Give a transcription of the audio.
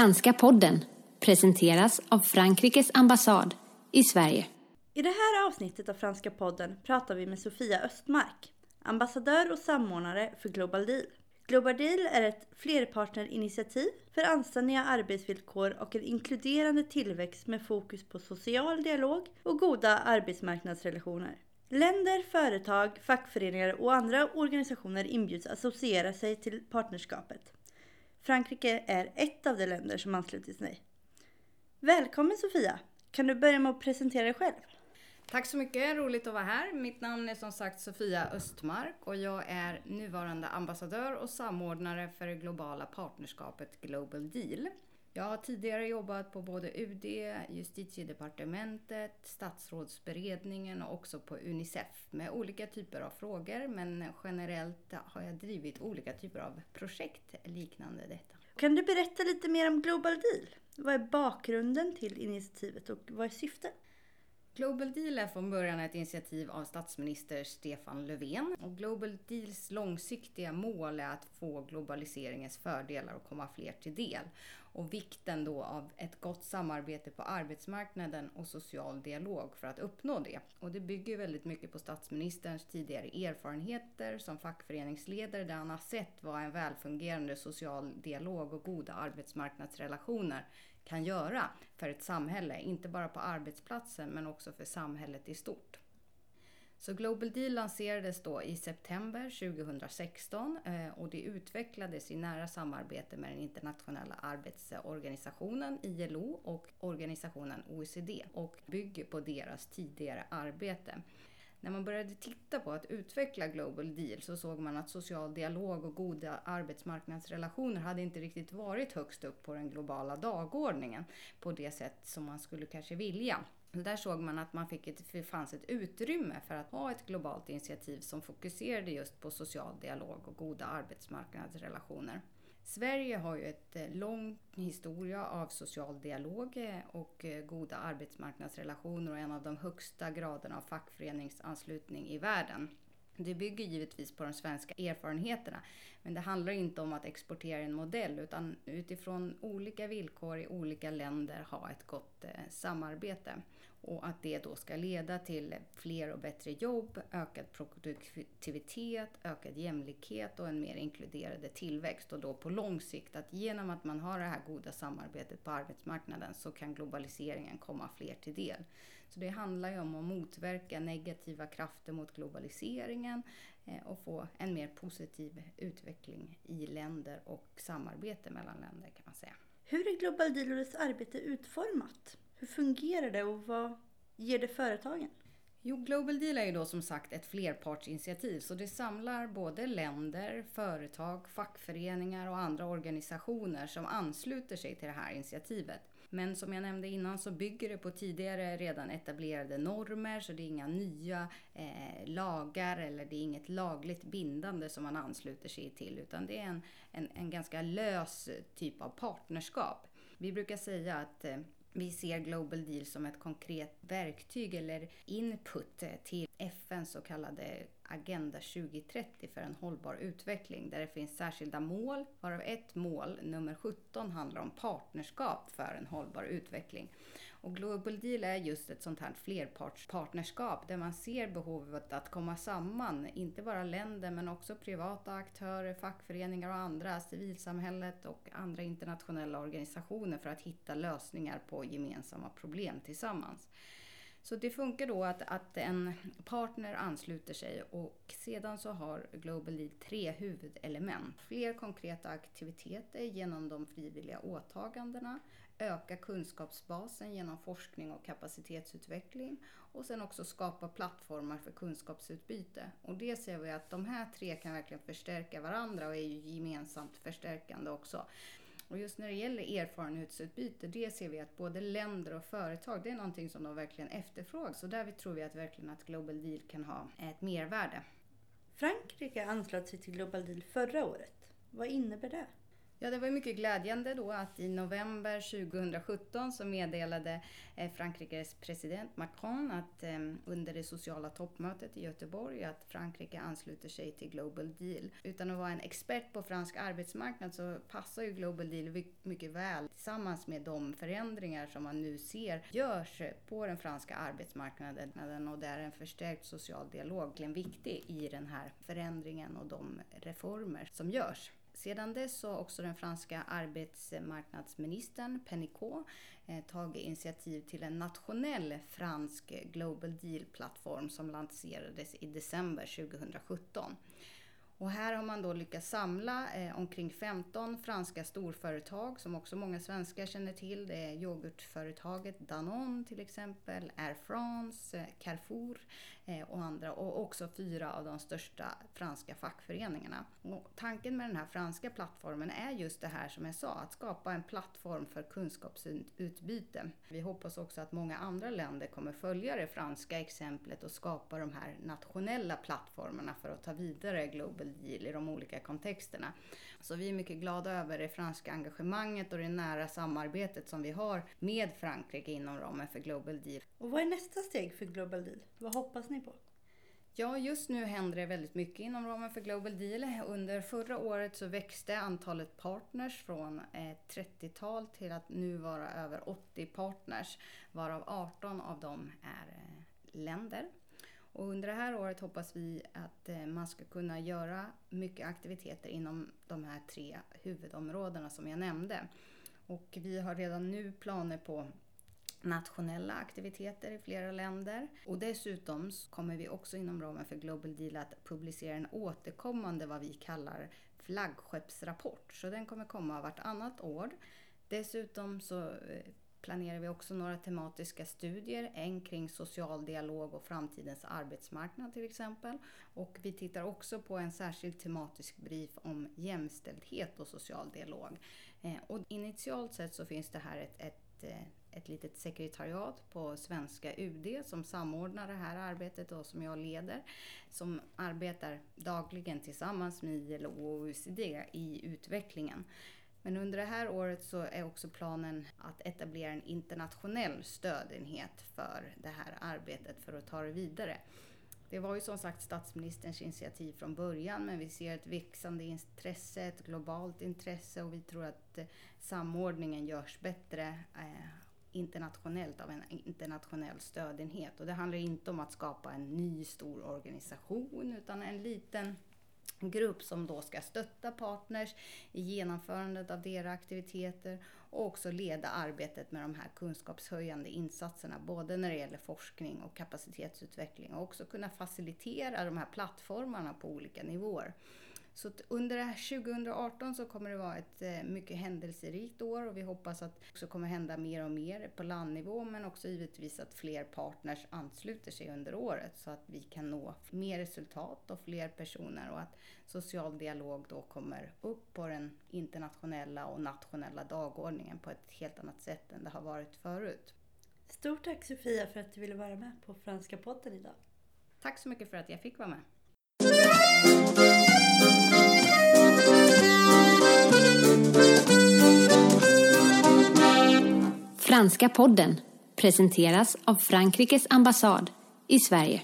Franska podden presenteras av Frankrikes ambassad i Sverige. I det här avsnittet av Franska podden pratar vi med Sofia Östmark, ambassadör och samordnare för Global Deal. Global Deal är ett flerpartnerinitiativ för anständiga arbetsvillkor och en inkluderande tillväxt med fokus på social dialog och goda arbetsmarknadsrelationer. Länder, företag, fackföreningar och andra organisationer inbjuds associera sig till partnerskapet. Frankrike är ett av de länder som anslutit sig. Välkommen Sofia! Kan du börja med att presentera dig själv? Tack så mycket, roligt att vara här. Mitt namn är som sagt Sofia Östmark och jag är nuvarande ambassadör och samordnare för det globala partnerskapet Global Deal. Jag har tidigare jobbat på både UD, Justitiedepartementet, Statsrådsberedningen och också på Unicef med olika typer av frågor. Men generellt har jag drivit olika typer av projekt liknande detta. Kan du berätta lite mer om Global Deal? Vad är bakgrunden till initiativet och vad är syftet? Global Deal är från början ett initiativ av statsminister Stefan Löfven. Och Global Deals långsiktiga mål är att få globaliseringens fördelar och komma fler till del. Och vikten då av ett gott samarbete på arbetsmarknaden och social dialog för att uppnå det. Och det bygger väldigt mycket på statsministerns tidigare erfarenheter som fackföreningsledare där han har sett vad en välfungerande social dialog och goda arbetsmarknadsrelationer kan göra för ett samhälle. Inte bara på arbetsplatsen men också också för samhället i stort. Så Global Deal lanserades då i september 2016 eh, och det utvecklades i nära samarbete med den internationella arbetsorganisationen ILO och organisationen OECD och bygger på deras tidigare arbete. När man började titta på att utveckla Global Deal så såg man att social dialog och goda arbetsmarknadsrelationer hade inte riktigt varit högst upp på den globala dagordningen på det sätt som man skulle kanske vilja. Där såg man att man fick ett, det fanns ett utrymme för att ha ett globalt initiativ som fokuserade just på social dialog och goda arbetsmarknadsrelationer. Sverige har ju ett eh, lång historia av social dialog eh, och eh, goda arbetsmarknadsrelationer och en av de högsta graderna av fackföreningsanslutning i världen. Det bygger givetvis på de svenska erfarenheterna, men det handlar inte om att exportera en modell utan utifrån olika villkor i olika länder ha ett gott eh, samarbete och att det då ska leda till fler och bättre jobb, ökad produktivitet, ökad jämlikhet och en mer inkluderande tillväxt. Och då på lång sikt att genom att man har det här goda samarbetet på arbetsmarknaden så kan globaliseringen komma fler till del. Så det handlar ju om att motverka negativa krafter mot globaliseringen eh, och få en mer positiv utveckling i länder och samarbete mellan länder kan man säga. Hur är Global Dealers arbete utformat? Hur fungerar det och vad ger det företagen? Jo, Global Deal är ju då som sagt ett flerpartsinitiativ så det samlar både länder, företag, fackföreningar och andra organisationer som ansluter sig till det här initiativet. Men som jag nämnde innan så bygger det på tidigare redan etablerade normer så det är inga nya eh, lagar eller det är inget lagligt bindande som man ansluter sig till utan det är en, en, en ganska lös typ av partnerskap. Vi brukar säga att eh, vi ser Global Deal som ett konkret verktyg eller input till FNs så kallade Agenda 2030 för en hållbar utveckling där det finns särskilda mål, varav ett mål, nummer 17, handlar om partnerskap för en hållbar utveckling. Och Global Deal är just ett sånt här flerpartspartnerskap där man ser behovet att komma samman, inte bara länder men också privata aktörer, fackföreningar och andra, civilsamhället och andra internationella organisationer för att hitta lösningar på gemensamma problem tillsammans. Så det funkar då att, att en partner ansluter sig och sedan så har Global Lead tre huvudelement. Fler konkreta aktiviteter genom de frivilliga åtagandena, öka kunskapsbasen genom forskning och kapacitetsutveckling och sen också skapa plattformar för kunskapsutbyte. Och det ser vi att de här tre kan verkligen förstärka varandra och är ju gemensamt förstärkande också. Och just när det gäller erfarenhetsutbyte, det ser vi att både länder och företag, det är någonting som de verkligen efterfrågar. Så där tror vi att verkligen att Global Deal kan ha ett mervärde. Frankrike anslöt sig till Global Deal förra året. Vad innebär det? Ja, det var mycket glädjande då att i november 2017 så meddelade eh, Frankrikes president Macron att ehm, under det sociala toppmötet i Göteborg att Frankrike ansluter sig till Global Deal. Utan att vara en expert på fransk arbetsmarknad så passar ju Global Deal mycket väl tillsammans med de förändringar som man nu ser görs på den franska arbetsmarknaden och där en förstärkt social dialog är viktig i den här förändringen och de reformer som görs. Sedan dess har också den franska arbetsmarknadsministern Penicot eh, tagit initiativ till en nationell fransk Global Deal-plattform som lanserades i december 2017. Och här har man då lyckats samla eh, omkring 15 franska storföretag som också många svenskar känner till. Det är yoghurtföretaget Danone till exempel, Air France, eh, Carrefour eh, Eh, och andra och också fyra av de största franska fackföreningarna. Och tanken med den här franska plattformen är just det här som jag sa, att skapa en plattform för kunskapsutbyte. Vi hoppas också att många andra länder kommer följa det franska exemplet och skapa de här nationella plattformarna för att ta vidare Global Deal i de olika kontexterna. Så vi är mycket glada över det franska engagemanget och det nära samarbetet som vi har med Frankrike inom ramen för Global Deal. Och vad är nästa steg för Global Deal? Vad hoppas ni på? Ja, just nu händer det väldigt mycket inom ramen för Global Deal. Under förra året så växte antalet partners från eh, ett 30-tal till att nu vara över 80 partners, varav 18 av dem är eh, länder. Och under det här året hoppas vi att eh, man ska kunna göra mycket aktiviteter inom de här tre huvudområdena som jag nämnde. Och vi har redan nu planer på nationella aktiviteter i flera länder. Och dessutom kommer vi också inom ramen för Global Deal att publicera en återkommande vad vi kallar flaggskeppsrapport. Så den kommer komma vartannat år. Dessutom så eh, planerar vi också några tematiska studier, en kring social dialog och framtidens arbetsmarknad till exempel. Och vi tittar också på en särskild tematisk brief om jämställdhet och social dialog. Eh, och initialt sett så finns det här ett, ett eh, ett litet sekretariat på svenska UD som samordnar det här arbetet och som jag leder. Som arbetar dagligen tillsammans med ILO och OECD i utvecklingen. Men under det här året så är också planen att etablera en internationell stödenhet för det här arbetet för att ta det vidare. Det var ju som sagt statsministerns initiativ från början men vi ser ett växande intresse, ett globalt intresse och vi tror att eh, samordningen görs bättre eh, internationellt av en internationell stödenhet. Och det handlar inte om att skapa en ny stor organisation utan en liten grupp som då ska stötta partners i genomförandet av deras aktiviteter och också leda arbetet med de här kunskapshöjande insatserna, både när det gäller forskning och kapacitetsutveckling och också kunna facilitera de här plattformarna på olika nivåer. Så under 2018 så kommer det vara ett eh, mycket händelserikt år och vi hoppas att det också kommer hända mer och mer på landnivå men också givetvis att fler partners ansluter sig under året så att vi kan nå mer resultat och fler personer och att social dialog då kommer upp på den internationella och nationella dagordningen på ett helt annat sätt än det har varit förut. Stort tack Sofia för att du ville vara med på Franska podden idag. Tack så mycket för att jag fick vara med. Franska podden presenteras av Frankrikes ambassad i Sverige.